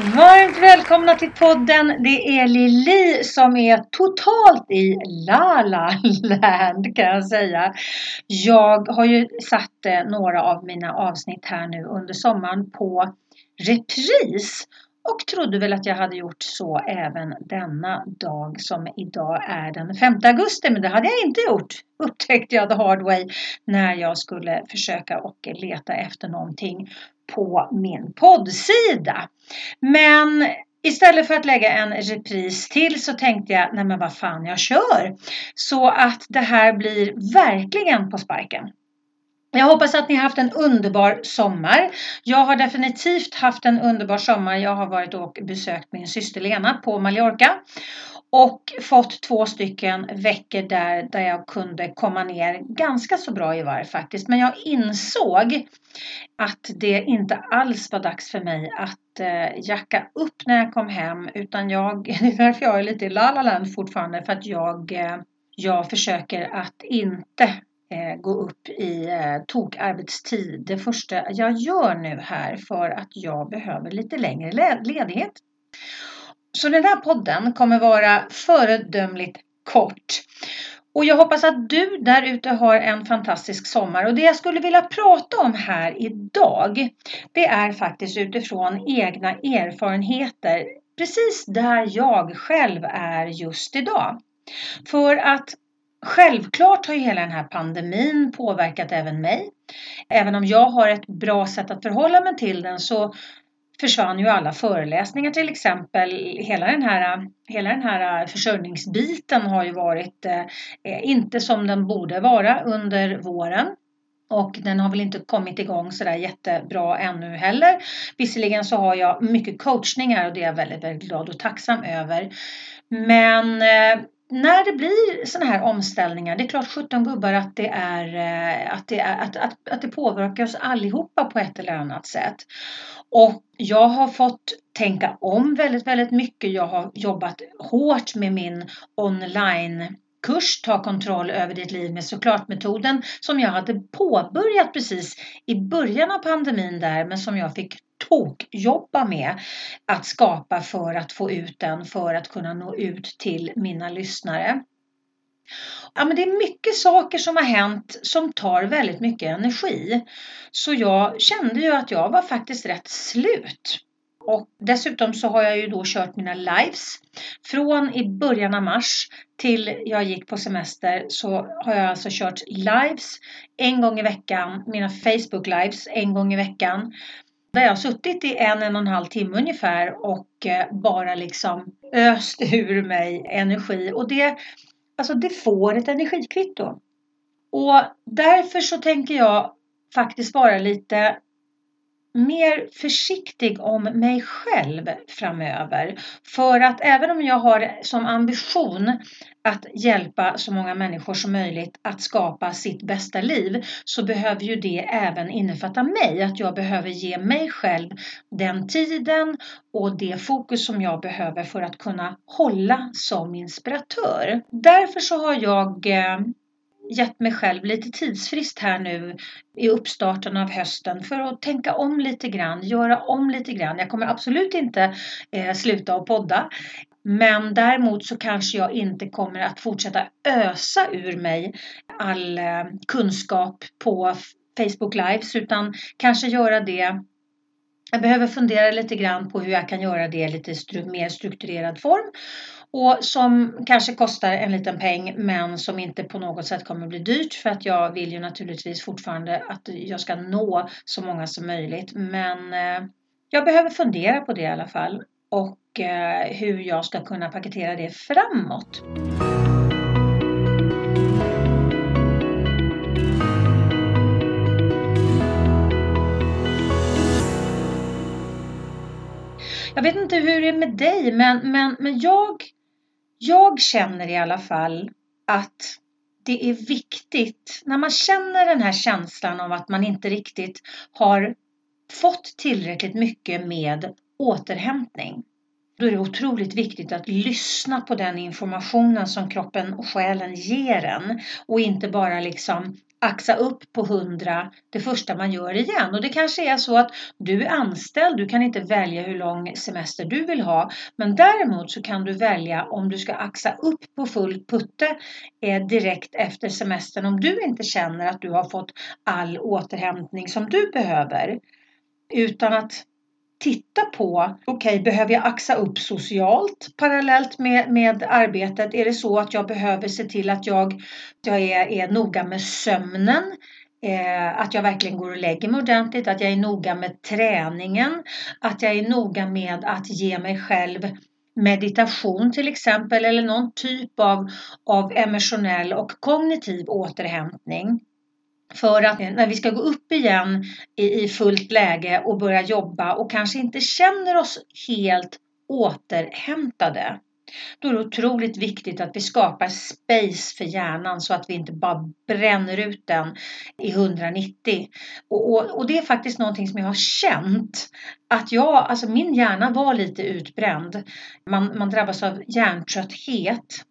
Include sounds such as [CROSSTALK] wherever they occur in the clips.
Varmt välkomna till podden. Det är Lili som är totalt i la-la land kan jag säga. Jag har ju satt eh, några av mina avsnitt här nu under sommaren på repris och trodde väl att jag hade gjort så även denna dag som idag är den 5 augusti men det hade jag inte gjort upptäckte jag the hard way när jag skulle försöka och leta efter någonting på min poddsida. Men Istället för att lägga en repris till så tänkte jag, nej men vad fan jag kör. Så att det här blir verkligen på sparken. Jag hoppas att ni har haft en underbar sommar. Jag har definitivt haft en underbar sommar. Jag har varit och besökt min syster Lena på Mallorca och fått två stycken veckor där, där jag kunde komma ner ganska så bra i varv faktiskt. Men jag insåg att det inte alls var dags för mig att eh, jacka upp när jag kom hem utan jag, [LAUGHS] det är därför jag är lite i la la land fortfarande för att jag, eh, jag försöker att inte eh, gå upp i eh, tokarbetstid. Det första jag gör nu här för att jag behöver lite längre ledighet. Så den här podden kommer vara föredömligt kort. Och jag hoppas att du där ute har en fantastisk sommar. Och det jag skulle vilja prata om här idag, det är faktiskt utifrån egna erfarenheter. Precis där jag själv är just idag. För att Självklart har ju hela den här pandemin påverkat även mig. Även om jag har ett bra sätt att förhålla mig till den så försvann ju alla föreläsningar till exempel. Hela den här, hela den här försörjningsbiten har ju varit eh, inte som den borde vara under våren. Och den har väl inte kommit igång sådär jättebra ännu heller. Visserligen så har jag mycket coachning här och det är jag väldigt, väldigt glad och tacksam över. Men eh, när det blir sådana här omställningar, det är klart 17 gubbar att det, är, eh, att, det är, att, att, att det påverkar oss allihopa på ett eller annat sätt. Och jag har fått tänka om väldigt, väldigt mycket. Jag har jobbat hårt med min online kurs Ta kontroll över ditt liv med såklart-metoden som jag hade påbörjat precis i början av pandemin där men som jag fick tokjobba med att skapa för att få ut den för att kunna nå ut till mina lyssnare. Ja, men det är mycket saker som har hänt som tar väldigt mycket energi. Så jag kände ju att jag var faktiskt rätt slut. Och dessutom så har jag ju då kört mina lives. Från i början av mars till jag gick på semester så har jag alltså kört lives en gång i veckan. Mina Facebook lives en gång i veckan. Där jag har suttit i en, en och en halv timme ungefär och eh, bara liksom öst ur mig energi. Och det, alltså det får ett energikvitto. Och därför så tänker jag faktiskt vara lite mer försiktig om mig själv framöver. För att även om jag har som ambition att hjälpa så många människor som möjligt att skapa sitt bästa liv så behöver ju det även innefatta mig. Att jag behöver ge mig själv den tiden och det fokus som jag behöver för att kunna hålla som inspiratör. Därför så har jag eh, gett mig själv lite tidsfrist här nu i uppstarten av hösten för att tänka om lite grann, göra om lite grann. Jag kommer absolut inte eh, sluta att podda. Men däremot så kanske jag inte kommer att fortsätta ösa ur mig all eh, kunskap på Facebook Lives utan kanske göra det jag behöver fundera lite grann på hur jag kan göra det i lite mer strukturerad form och som kanske kostar en liten peng men som inte på något sätt kommer bli dyrt för att jag vill ju naturligtvis fortfarande att jag ska nå så många som möjligt. Men eh, jag behöver fundera på det i alla fall och eh, hur jag ska kunna paketera det framåt. Jag vet inte hur det är med dig, men, men, men jag jag känner i alla fall att det är viktigt när man känner den här känslan av att man inte riktigt har fått tillräckligt mycket med återhämtning. Då är det otroligt viktigt att lyssna på den informationen som kroppen och själen ger en och inte bara liksom axa upp på 100 det första man gör igen. Och det kanske är så att du är anställd, du kan inte välja hur lång semester du vill ha. Men däremot så kan du välja om du ska axa upp på full putte eh, direkt efter semestern om du inte känner att du har fått all återhämtning som du behöver. Utan att titta på, okej, okay, behöver jag axa upp socialt parallellt med, med arbetet? Är det så att jag behöver se till att jag, jag är, är noga med sömnen? Eh, att jag verkligen går och lägger mig ordentligt, att jag är noga med träningen, att jag är noga med att ge mig själv meditation till exempel eller någon typ av, av emotionell och kognitiv återhämtning. För att när vi ska gå upp igen i, i fullt läge och börja jobba och kanske inte känner oss helt återhämtade. Då är det otroligt viktigt att vi skapar space för hjärnan så att vi inte bara bränner ut den i 190. Och, och, och, det är faktiskt någonting som jag har känt. Att jag, alltså min hjärna var lite utbränd. Man, man drabbas av hjärntrötthet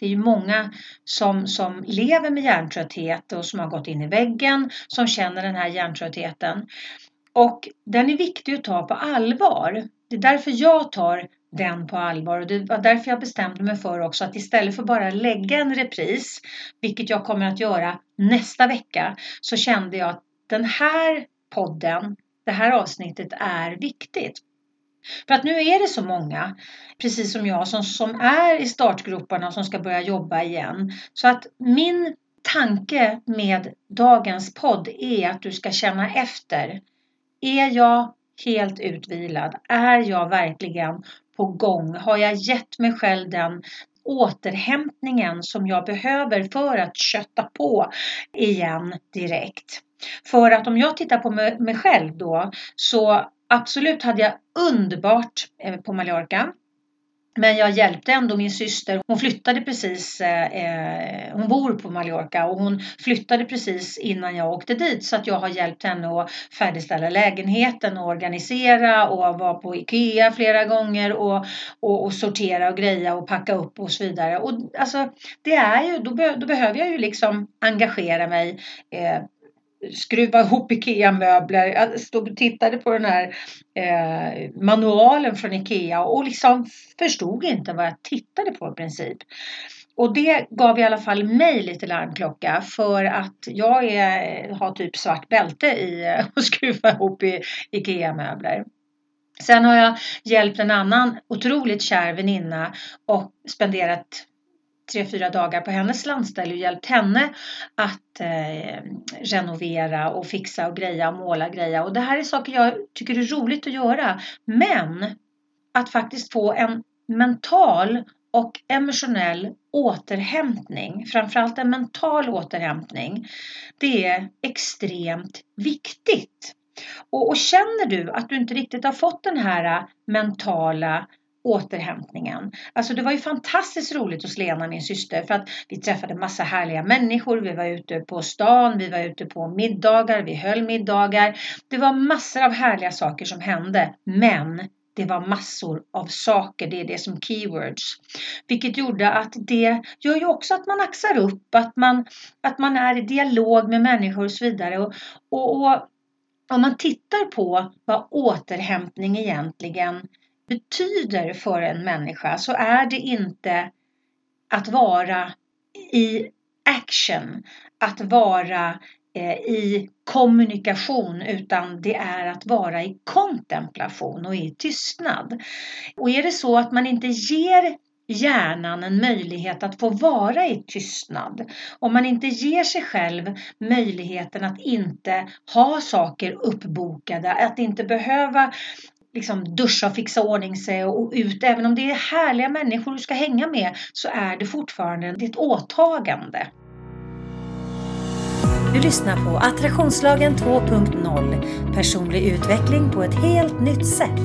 det är ju många som, som lever med hjärntrötthet och som har gått in i väggen som känner den här hjärntröttheten. Och den är viktig att ta på allvar. Det är därför jag tar den på allvar och det var därför jag bestämde mig för också att istället för bara lägga en repris, vilket jag kommer att göra nästa vecka, så kände jag att den här podden, det här avsnittet är viktigt. För att nu är det så många, precis som jag, som, som är i startgroparna och som ska börja jobba igen. Så att min tanke med dagens podd är att du ska känna efter. Är jag helt utvilad? Är jag verkligen på gång? Har jag gett mig själv den återhämtningen som jag behöver för att kötta på igen direkt? För att om jag tittar på mig själv då så Absolut hade jag underbart eh, på Mallorca. Men jag hjälpte ändå min syster. Hon flyttade precis, eh, eh, hon bor på Mallorca och hon flyttade precis innan jag åkte dit. Så att jag har hjälpt henne att färdigställa lägenheten och organisera och vara på Ikea flera gånger och, och, och, sortera och greja och packa upp och så vidare. Och alltså det är ju, då, be, då behöver jag ju liksom engagera mig eh, skruva ihop IKEA-möbler. Jag stod och tittade på den här eh, manualen från IKEA och liksom förstod inte vad jag tittade på i princip. Och det gav i alla fall mig lite larmklocka för att jag är, har typ svart bälte i [LAUGHS] att skruva ihop i IKEA-möbler. Sen har jag hjälpt en annan otroligt kär väninna och spenderat tre, fyra dagar på hennes landställe och hjälpt henne att eh, renovera och fixa och greja och måla och greja. Och det här är saker jag tycker är roligt att göra. Men att faktiskt få en mental och emotionell återhämtning, framförallt en mental återhämtning, det är extremt viktigt. Och, och, känner du att du inte riktigt har fått den här eh, mentala återhämtningen. Alltså det var ju fantastiskt roligt hos Lena, min syster, för att vi träffade massa härliga människor. Vi var ute på stan, vi var ute på middagar, vi höll middagar. Det var massor av härliga saker som hände, men det var massor av saker, det är det som keywords. Vilket gjorde att det gör ju också att man axar upp, att man, att man är i dialog med människor och så vidare. Och, och, och om man tittar på vad återhämtning egentligen betyder för en människa så är det inte att vara i action, att vara eh, i kommunikation utan det är att vara i kontemplation och i tystnad. Och är det så att man inte ger hjärnan en möjlighet att få vara i tystnad. Om man inte ger sig själv möjligheten att inte ha saker uppbokade, att inte behöva liksom duscha och fixa ordning sig och ut. Även om det är härliga människor du ska hänga med så är det fortfarande ett åtagande. Du lyssnar på Attraktionslagen 2.0 Personlig utveckling på ett helt nytt sätt.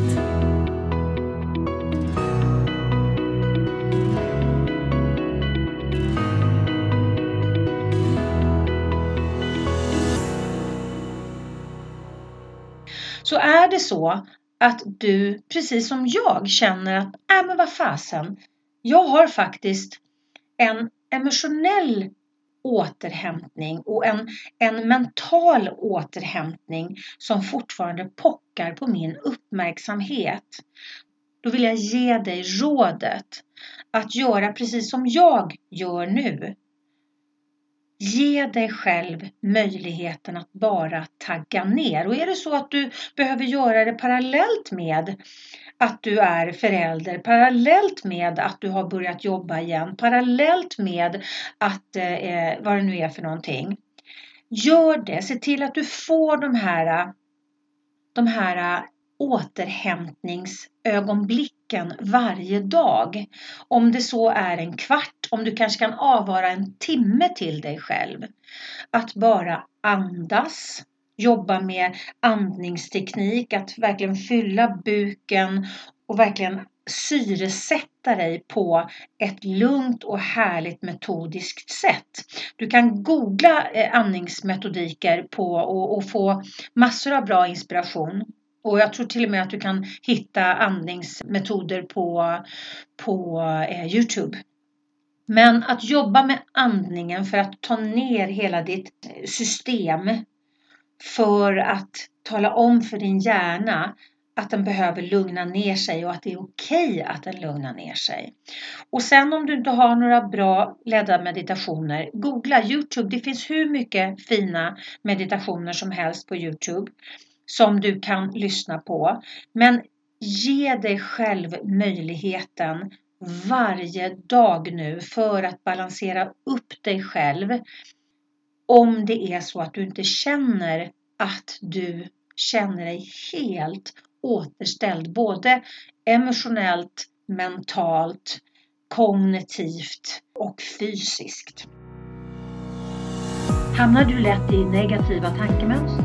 Så är det så att du, precis som jag, känner att, äh men vad fasen, jag har faktiskt en emotionell återhämtning och en, en mental återhämtning som fortfarande pockar på min uppmärksamhet. Då vill jag ge dig rådet att göra precis som jag gör nu. Ge dig själv möjligheten att bara tagga ner. Och är det så att du behöver göra det parallellt med att du är förälder, parallellt med att du har börjat jobba igen, parallellt med att eh, eh vad det nu är för någonting. Gör det, se till att du får de här, de här återhämtningsögonblicken varje dag. Om det så är en kvart, om du kanske kan avvara en timme till dig själv. Att bara andas, jobba med andningsteknik, att verkligen fylla buken och verkligen syresätta dig på ett lugnt och härligt metodiskt sätt. Du kan googla eh, andningsmetodiker på och, och få massor av bra inspiration. Och jag tror till och med att du kan hitta andningsmetoder på, på eh, Youtube. Men att jobba med andningen för att ta ner hela ditt system för att tala om för din hjärna att den behöver lugna ner sig och att det är okej okay att den lugnar ner sig. Och sen om du inte har några bra ledda meditationer, googla Youtube. Det finns hur mycket fina meditationer som helst på Youtube som du kan lyssna på. Men ge dig själv möjligheten varje dag nu för att balansera upp dig själv. Om det är så att du inte känner att du känner dig helt återställd både emotionellt, mentalt, kognitivt och fysiskt. Hamnar du lätt i negativa tankemönster?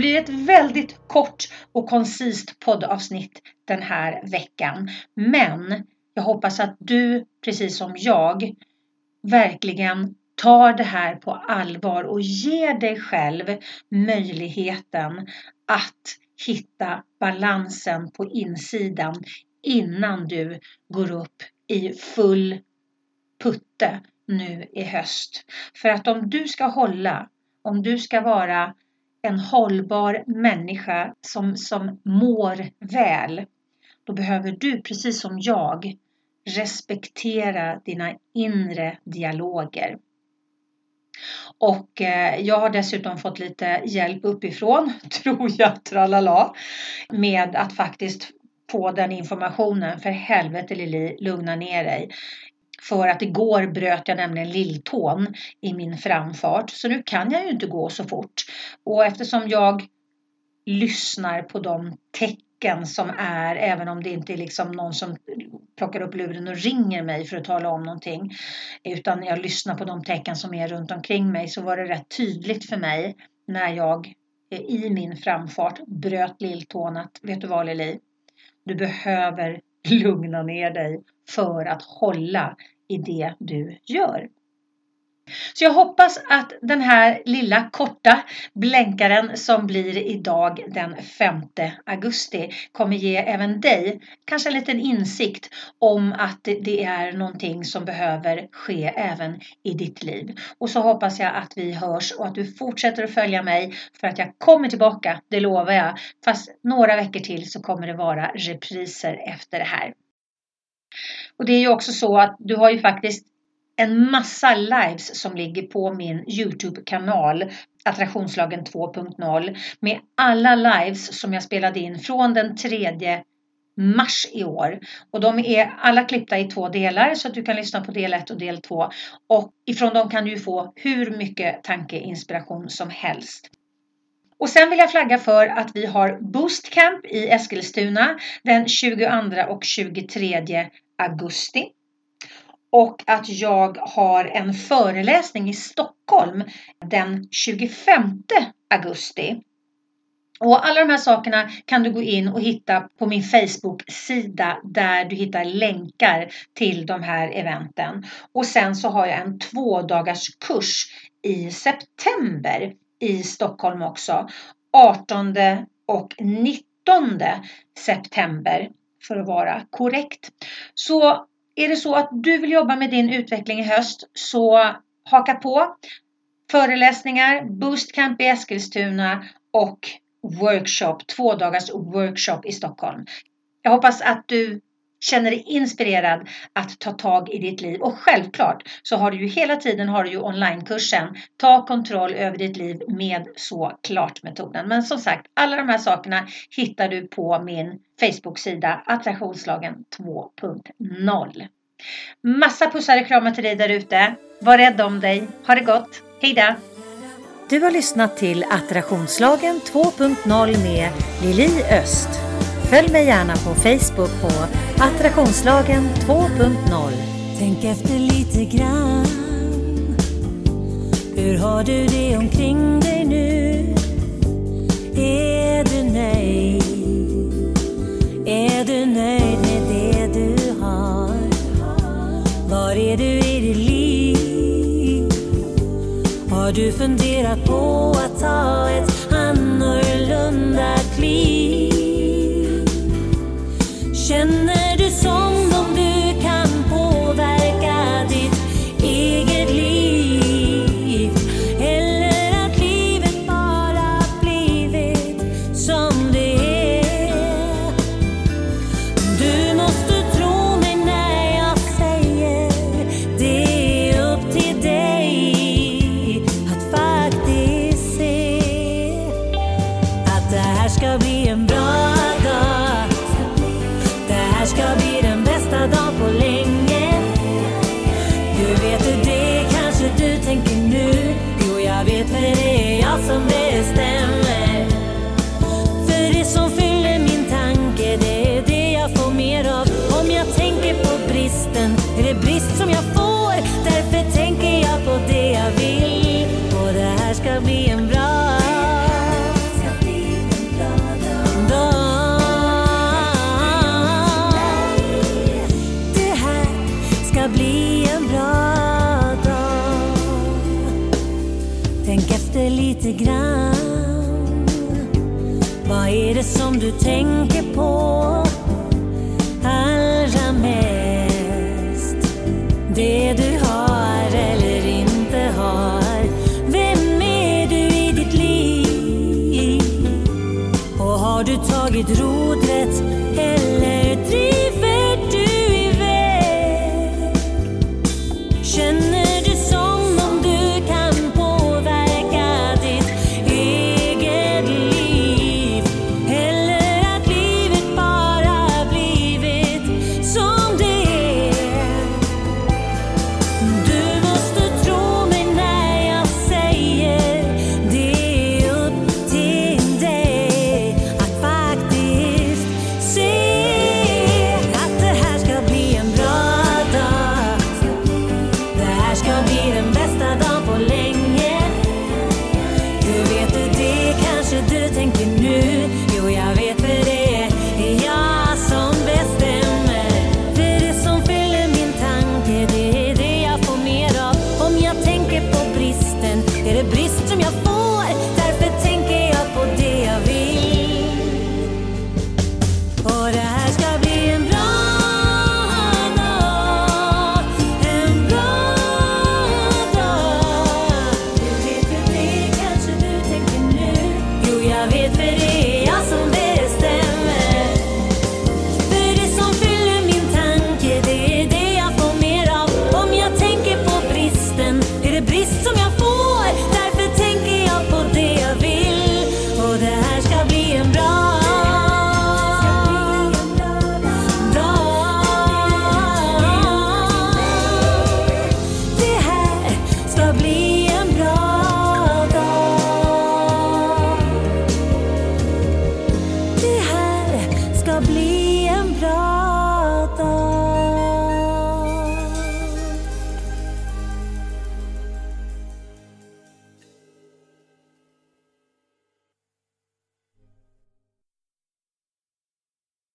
blir ett väldigt kort och koncist poddavsnitt den här veckan. Men jag hoppas att du, precis som jag, verkligen tar det här på allvar och ger dig själv möjligheten att hitta balansen på insidan innan du går upp i full putte nu i höst. För att om du ska hålla, om du ska vara en hållbar människa som, som mår väl, då behöver du precis som jag respektera dina inre dialoger. Och eh, jag har dessutom fått lite hjälp uppifrån, [LAUGHS] tror jag, tralala, med att faktiskt få den informationen. För helvete Lili, lugna ner dig. För att igår bröt jag nämligen lilltån i min framfart. Så nu kan jag ju inte gå så fort. Och eftersom jag lyssnar på de tecken som är, även om det inte är liksom någon som plockar upp luren och ringer mig för att tala om någonting. Utan jag lyssnar på de tecken som är runt omkring mig så var det rätt tydligt för mig när jag eh, i min framfart bröt lilltån att vet du vad Lili? Du behöver lugna ner dig för att hålla i det du gör. Så jag hoppas att den här lilla korta blänkaren som blir idag den 5 augusti kommer ge även dig kanske en liten insikt om att det är någonting som behöver ske även i ditt liv. Och så hoppas jag att vi hörs och att du fortsätter att följa mig för att jag kommer tillbaka, det lovar jag. Fast några veckor till så kommer det vara repriser efter det här. Och det är ju också så att du har ju faktiskt en massa lives som ligger på min Youtube-kanal Attraktionslagen 2.0 med alla lives som jag spelade in från den 3 mars i år. Och de är alla klippta i två delar så att du kan lyssna på del 1 och del 2. Och ifrån dem kan du få hur mycket tankeinspiration som helst. Och sen vill jag flagga för att vi har Boostcamp i Eskilstuna den 22 och 23 augusti. Och att jag har en föreläsning i Stockholm den 25 augusti. Och alla de här sakerna kan du gå in och hitta på min Facebook-sida där du hittar länkar till de här eventen. Och sen så har jag en två dagars kurs i september i Stockholm också. 18 och 19 september för att vara korrekt. Så är det så att du vill jobba med din utveckling i höst så haka på föreläsningar, boostcamp i Eskilstuna och workshop, två dagars workshop i Stockholm. Jag hoppas att du känner dig inspirerad att ta tag i ditt liv och självklart så har du ju hela tiden har du ju onlinekursen Ta kontroll över ditt liv med Såklart-metoden. Men som sagt, alla de här sakerna hittar du på min Facebook-sida Attraktionslagen 2.0. Massa pussar och kramar till dig där ute. Var rädd om dig. Ha det gott. Hejdå! Du har lyssnat till Attraktionslagen 2.0 med Lili Öst. Följ mig gärna på Facebook på Attraktionslagen 2.0. Tänk efter lite grann. Hur har du det omkring dig nu? Är du nöjd? Är du nöjd med det du har? Var är du i ditt liv? Har du funderat på att ta ett annorlunda kliv? Lite grann. Vad är det som du tänker på allra mest? Det du har eller inte har. Vem är du i ditt liv? Och har du tagit rodret eller driver du iväg? Känner du Cristo mi ha